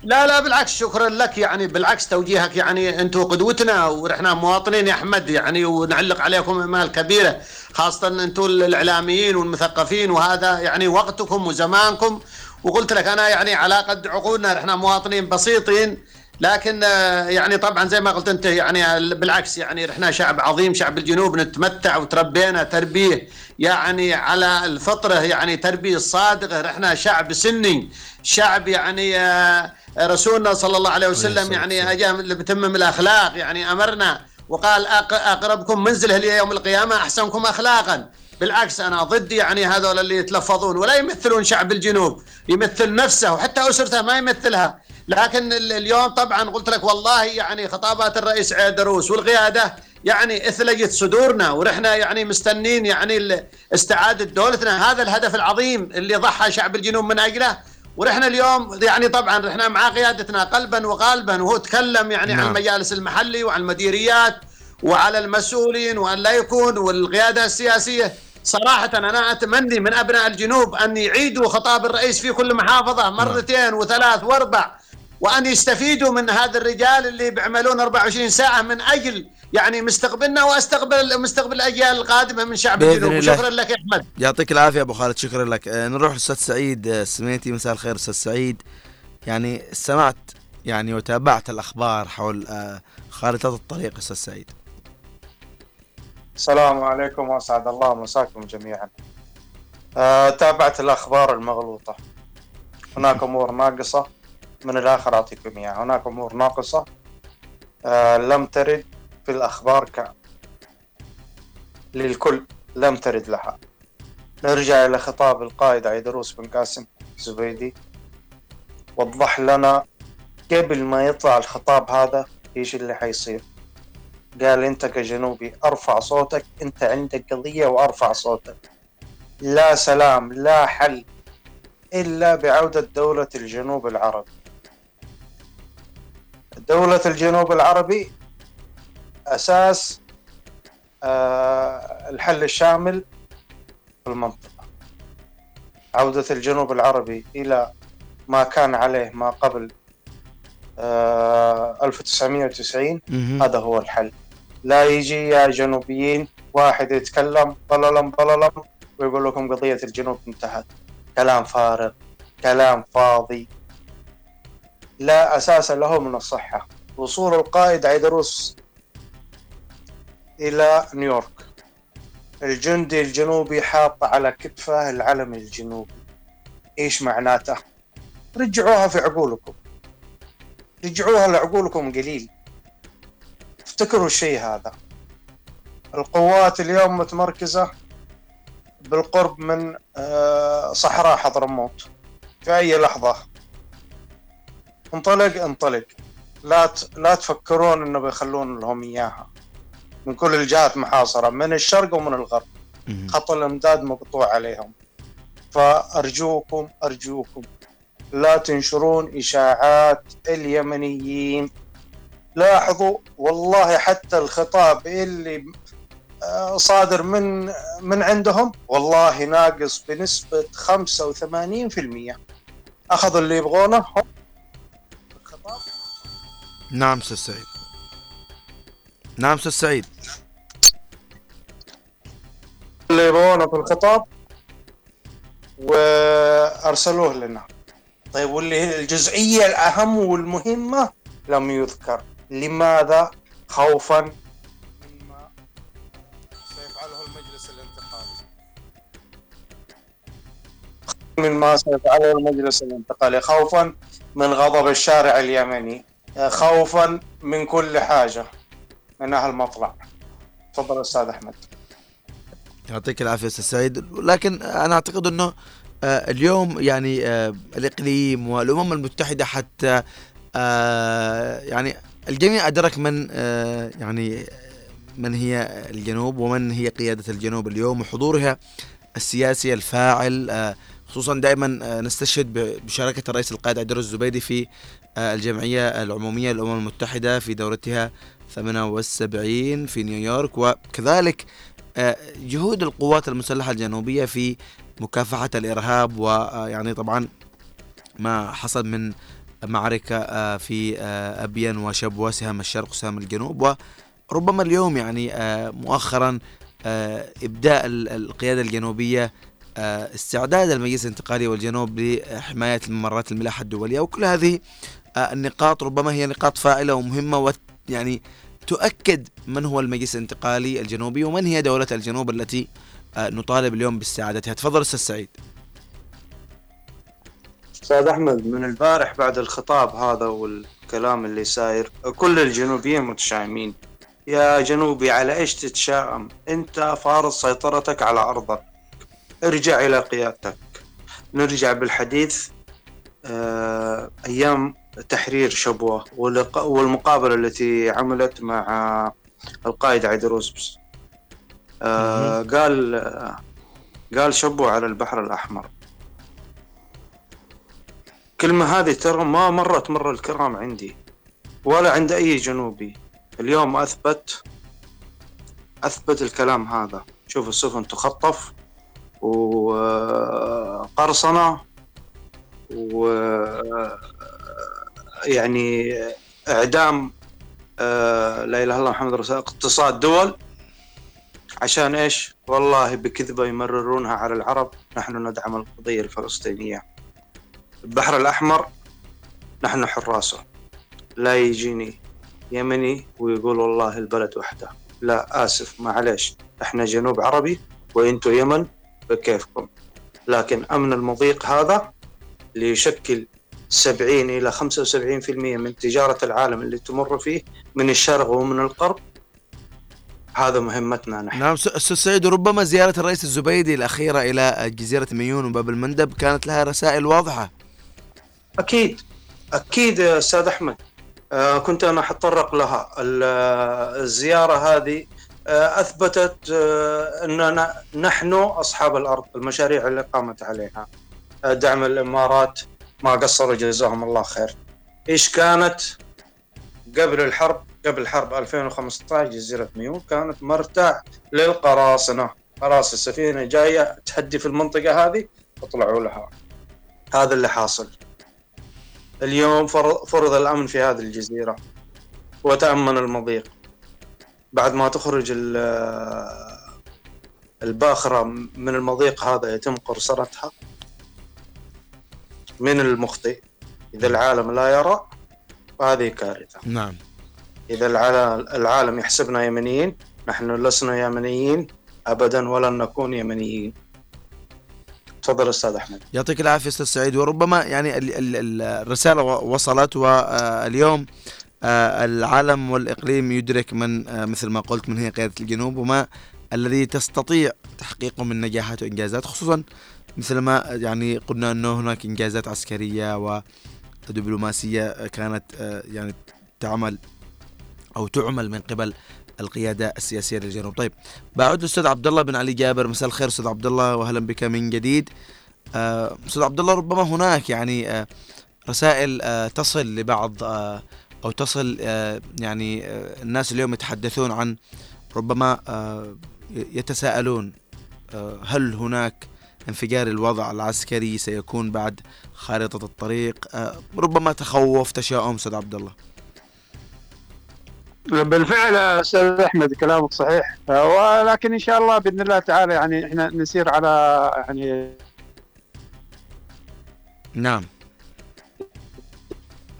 لا لا بالعكس شكرا لك يعني بالعكس توجيهك يعني أنتم قدوتنا ونحن مواطنين يا أحمد يعني ونعلق عليكم إمال كبيرة خاصة أنتم الإعلاميين والمثقفين وهذا يعني وقتكم وزمانكم. وقلت لك أنا يعني على قد عقولنا نحن مواطنين بسيطين لكن آه، يعني طبعا زي ما قلت أنت يعني بالعكس يعني إحنا شعب عظيم شعب الجنوب نتمتع وتربينا تربية يعني على الفطرة يعني تربية صادقة. إحنا شعب سني شعب يعني آه، رسولنا صلى الله عليه وسلم يعني أجا بتمم الأخلاق يعني أمرنا وقال أقربكم منزله لي يوم القيامة أحسنكم اخلاقا. بالعكس أنا ضد يعني هذول اللي يتلفظون ولا يمثلون شعب الجنوب يمثل نفسه وحتى أسرته ما يمثلها. لكن ال- اليوم طبعا قلت لك والله يعني خطابات الرئيس عيدروس والقيادة يعني اثلجت صدورنا ونحن يعني مستنين يعني استعادة دولتنا. هذا الهدف العظيم اللي ضحى شعب الجنوب من أجله. ونحن اليوم يعني طبعا نحن مع قيادتنا قلبا وقالبا وهو تكلم يعني نعم. عن المجالس المحلي وعن المديريات وعلى المسؤولين وأن لا يكون والقيادة السياسية. صراحة أنا أتمنى من أبناء الجنوب أن يعيدوا خطاب الرئيس في كل محافظة مرتين وثلاث وأربع. وأن يستفيدوا من هذا الرجال اللي بيعملون 24 ساعة من أجل يعني مستقبلنا وأستقبل مستقبل الأجيال القادمة من شعب الجنوب. الله. وشكرا لك يا أحمد. يعطيك العافية أبو خالد شكرا لك. آه، نروح للاستاذ سعيد. آه، السميتي مساء الخير أستاذ سعيد. يعني سمعت يعني وتابعت الأخبار حول آه، خارطة الطريق أستاذ سعيد. السلام عليكم وأسعد الله مساكم جميعا. آه، تابعت الأخبار المغلوطة. هناك أمور ناقصة. من الآخر أعطيكم إياها، هناك أمور ناقصة. آه، لم ترد في الأخبار ك للكل. لم ترد لها. نرجع إلى خطاب القائد عيدروس بن قاسم الزبيدي. وضح لنا قبل ما يطلع الخطاب هذا إيش اللي حيصير. قال أنت كجنوبي أرفع صوتك أنت عندك قضية وأرفع صوتك. لا سلام لا حل إلا بعودة دولة الجنوب العربي. دولة الجنوب العربي أساس آه الحل الشامل في المنطقة. عودة الجنوب العربي إلى ما كان عليه ما قبل آه 1990 مهم. هذا هو الحل. لا يجي يا جنوبيين واحد يتكلم بللم بللم ويقول لكم قضية الجنوب انتهت. كلام فارغ كلام فاضي لا أساس له من الصحة. وصول القائد عيدروس إلى نيويورك. الجندي الجنوبي حاط على كتفه العلم الجنوبي. إيش معناته؟ رجعوها في عقولكم. رجعوها لعقولكم قليل. افتكروا الشيء هذا. القوات اليوم متمركزة بالقرب من آه، صحراء حضرموت. في أي لحظة انطلق انطلق. لا ت- لا تفكرون انه بيخلون لهم إياها. من كل الجهات محاصرة من الشرق ومن الغرب. خط الامداد مقطوع عليهم. فأرجوكم أرجوكم لا تنشرون إشاعات اليمنيين. لاحظوا والله حتى الخطاب اللي آه، صادر من من عندهم والله ناقص بنسبة 85% أخذوا اللي يبغونه هم نعم أستاذ سعيد. نعم أستاذ سعيد. اللي في الخطاب وأرسلوه لنا. طيب واللي هي الجزئية الأهم والمهمة لم يذكر. لماذا خوفا مما سيفعله المجلس الانتقالي؟ مما سيفعله المجلس الانتقالي. خوفا من غضب الشارع اليمني. خوفا من كل حاجة من أهل المطلع. تفضل أستاذ أحمد. يعطيك العافية أستاذ سعيد. لكن أنا أعتقد أنه آه، اليوم يعني آه، الإقليم والأمم المتحدة حتى آه، يعني الجميع أدرك من يعني من هي الجنوب ومن هي قيادة الجنوب اليوم وحضورها السياسي الفاعل خصوصا دائما آه، نستشهد بشراكة الرئيس القائد عبد الزبيدي في آه، الجمعية العمومية للأمم المتحدة في دورتها 78 في نيويورك. وكذلك آه، جهود القوات المسلحة الجنوبية في مكافحة الإرهاب ويعني طبعا ما حصل من معركة في أبين وشبوة سهام الشرق وسهام الجنوب. وربما اليوم يعني مؤخرا إبداء ال- القيادة الجنوبية استعداد المجلس الانتقالي والجنوب لحماية الممرات الملاحة الدولية وكل هذه آه، النقاط ربما هي نقاط فاعلة ومهمة وت يعني تؤكد من هو المجلس الانتقالي الجنوبي ومن هي دولة الجنوب التي آه، نطالب اليوم باستعادتها. تفضل أستاذ سعيد. أستاذ أحمد من البارح بعد الخطاب هذا والكلام اللي ساير كل الجنوبيين متشائمين. يا جنوبي على إيش تتشائم؟ أنت فارض سيطرتك على أرضك. ارجع إلى قيادتك. نرجع بالحديث آه، أيام تحرير شبوة ولق- والمقابلة التي عملت مع القائد عيدروس آه، قال قال شبوة على البحر الأحمر. الكلمة هذه ترى ما مرت مر الكرام عندي ولا عند أي جنوبي. اليوم أثبت أثبت الكلام هذا. شوف السفن تخطف. وقرصنة و يعني إعدام آه، لا إله إلا الله محمد رسول اقتصاد دول. عشان إيش؟ والله بكذبة يمررونها على العرب. نحن ندعم القضية الفلسطينية. البحر الأحمر نحن حراسه. لا يجيني يمني ويقول والله البلد وحده. لا آسف معليش. إحنا جنوب عربي وإنتو يمن. بكيفكم. لكن أمن المضيق هذا اللي يشكل 70 إلى 75% من تجارة العالم اللي تمر فيه من الشرق ومن الغرب هذا مهمتنا نحن. نعم أستاذ سعيد وربما زيارة الرئيس الزبيدي الأخيرة إلى جزيرة ميون وباب المندب كانت لها رسائل واضحة. أكيد. أكيد يا أستاذ أحمد. آه، كنت أنا حتطرق لها. ال- الزيارة هذه آه، أثبتت آه، أننا نحن أصحاب الأرض المشاريع اللي قامت عليها. آه، دعم الإمارات ما قصروا جزاهم الله خير. إيش كانت؟ قبل الحرب قبل حرب 2015 جزيرة ميون كانت مرتع للقراصنة. قراصنة السفينة جاية تهدي في المنطقة هذه اطلعوا لها. هذا اللي حاصل. اليوم فر- فرض الأمن في هذه الجزيرة وتأمن المضيق. بعد ما تخرج ال- الباخرة من المضيق هذا يتم قرصنتها من المخطئ. إذا العالم لا يرى فهذه كارثة. نعم. إذا العالم, يحسبنا يمنيين نحن لسنا يمنيين أبدا ولن نكون يمنيين. تفضل أستاذ أحمد. يعطيك العافية أستاذ سعيد. وربما يعني ال- ال- ال- الرسالة وصلت واليوم العالم والإقليم يدرك من آه، مثل ما قلت من هي قيادة الجنوب وما الذي تستطيع تحقيقه من نجاحات وإنجازات خصوصا مثل ما يعني قلنا إنه هناك إنجازات عسكرية ودبلوماسيه كانت آه، يعني تعمل أو تعمل من قبل القيادة السياسية للجنوب. طيب بعود الاستاذ عبد الله بن علي جابر مساء الخير أستاذ عبد الله واهلا بك من جديد. آه، أستاذ عبد الله ربما هناك يعني آه، رسائل آه، تصل لبعض آه، أو تصل آه، يعني آه، الناس اليوم يتحدثون عن ربما آه، يتساءلون هل هناك انفجار الوضع العسكري سيكون بعد خارطة الطريق؟ ربما تخوف تشاؤم أستاذ عبد الله. بالفعل أستاذ أحمد كلامك صحيح. ولكن إن شاء الله بإذن الله تعالى يعني إحنا نسير على يعني نعم.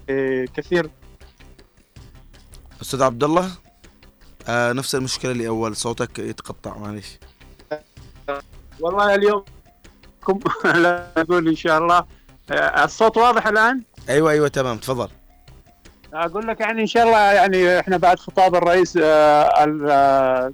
آه، كثير أستاذ عبد الله آه نفس المشكلة اللي أول صوتك يتقطع معلش والله اليوم كم؟ لا أقول إن شاء الله. آه، الصوت واضح الآن؟ أيوه أيوه تمام. تفضل. أقول لك يعني إن شاء الله يعني إحنا بعد خطاب الرئيس آه، آه،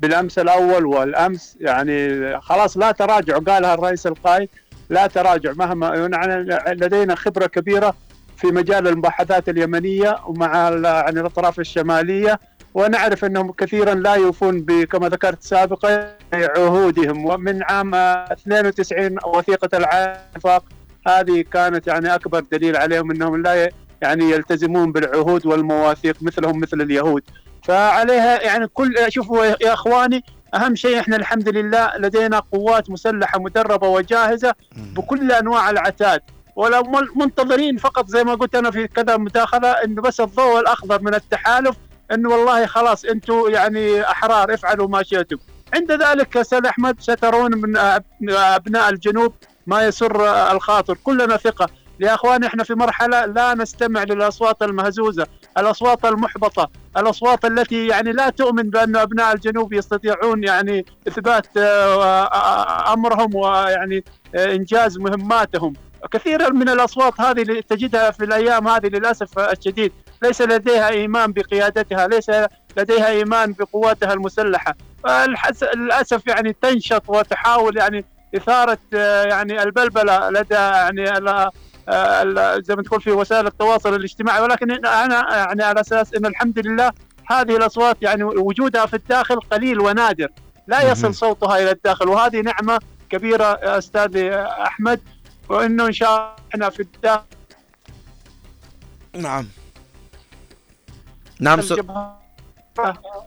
بالأمس الأول والأمس يعني خلاص لا تراجع قالها الرئيس القائد لا تراجع مهما يعني لدينا خبرة كبيرة في مجال المباحثات اليمنية ومع يعني الأطراف الشمالية ونعرف إنهم كثيرا لا يوفون كما ذكرت سابقا عهودهم. ومن عام آه، 92 وثيقة العفاق هذه كانت يعني أكبر دليل عليهم إنهم لا يعني يلتزمون بالعهود والمواثيق مثلهم مثل اليهود. فعليها يعني كل شوفوا يا إخواني أهم شيء إحنا الحمد لله لدينا قوات مسلحة مدربة وجاهزة بكل أنواع العتاد. ولو منتظرين فقط زي ما قلت أنا في كذا مداخلة إنه بس الضوء الأخضر من التحالف إنه والله خلاص أنتم يعني أحرار افعلوا ما شئتم عند ذلك أستاذ أحمد سترون من أبناء الجنوب ما يسر الخاطر كلنا ثقة يا أخوان إحنا في مرحلة لا نستمع للأصوات المهزوزة، الأصوات المحبطة، الأصوات التي يعني لا تؤمن بأن أبناء الجنوب يستطيعون يعني إثبات آه، آه، أمرهم ويعني آه، إنجاز مهماتهم. كثيرا من الأصوات هذه اللي تجدها في الأيام هذه للأسف الشديد. ليس لديها إيمان بقيادتها، ليس لديها إيمان بقواتها المسلحة. للأسف يعني تنشط وتحاول يعني إثارة آه، يعني البلبلة لدى يعني ال- آه، زي ما تقول في وسائل التواصل الاجتماعي. ولكن أنا يعني على أساس إن الحمد لله هذه الأصوات يعني وجودها في الداخل قليل ونادر. لا. يصل صوتها إلى الداخل. وهذه نعمة كبيرة أستاذ أحمد. وإنه إن شاء الله إحنا في الداخل نعم. نعم س... الجبهة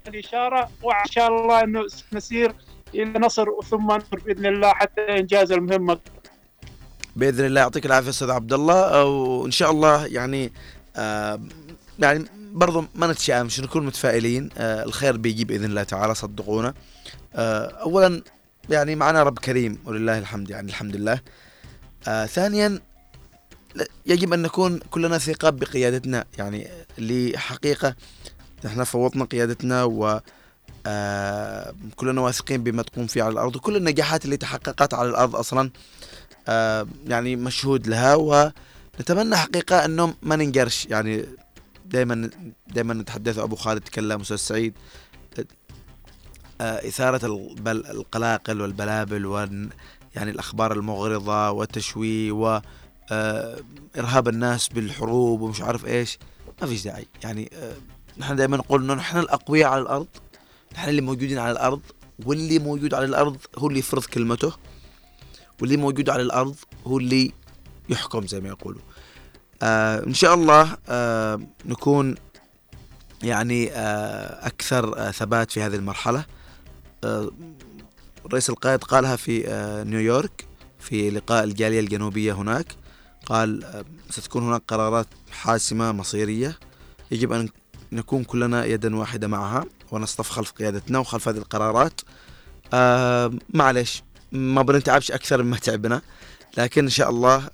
الإشارة وإن شاء الله إنه نسير إلى نصر ثم نصر بإذن الله حتى إنجاز المهمة. بإذن الله. يعطيك العافية أستاذ عبد الله. وان شاء الله يعني آه يعني برضو ما نتشائمش نكون متفائلين آه الخير بيجي بإذن الله تعالى صدقونا. آه اولا يعني معنا رب كريم ولله الحمد يعني الحمد لله. آه ثانيا يجب أن نكون كلنا ثقة بقيادتنا. يعني لحقيقة نحن فوضنا قيادتنا و آه، كلنا واثقين بما تقوم فيه على الأرض. وكل النجاحات اللي تحققت على الأرض أصلا آه، يعني مشهود لها. ونتمنى حقيقة أنه ما ننقرش يعني دائما دائما نتحدث. أبو خالد تكلم أستاذ سعيد. آه، إثارة القلاقل والبلابل وال يعني الأخبار المغرضة والتشويه و آه، إرهاب الناس بالحروب ومش عارف إيش. ما فيش داعي. يعني آه، نحن دائما نقول إنه نحن الأقوياء على الأرض. نحن اللي موجودين على الأرض. واللي موجود على الأرض هو اللي يفرض كلمته. واللي موجود على الأرض هو اللي يحكم زي ما يقولوا. آه إن شاء الله آه نكون يعني آه أكثر آه ثبات في هذه المرحلة. آه رئيس القائد قالها في آه نيويورك في لقاء الجالية الجنوبية هناك. قال آه ستكون هناك قرارات حاسمة مصيرية. يجب أن نكون كلنا يدا واحدة معها ونصطف خلف قيادتنا وخلف هذه القرارات. آه معلش ما بنتعبش أكثر مما تعبنا. لكن إن شاء الله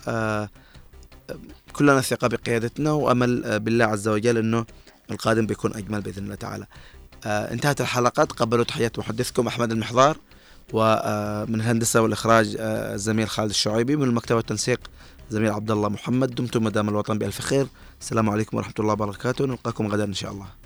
كلنا ثقة بقيادتنا وأمل بالله عز وجل أنه القادم بيكون أجمل بإذن الله تعالى. انتهت الحلقة تقبلوا تحيات محدثكم أحمد المحضار. ومن الهندسة والإخراج آه، الزميل خالد الشعيبي. من المكتبة والتنسيق زميل عبد الله محمد. دمتم مدام الوطن بألف خير. السلام عليكم ورحمة الله وبركاته. نلقاكم غدا إن شاء الله.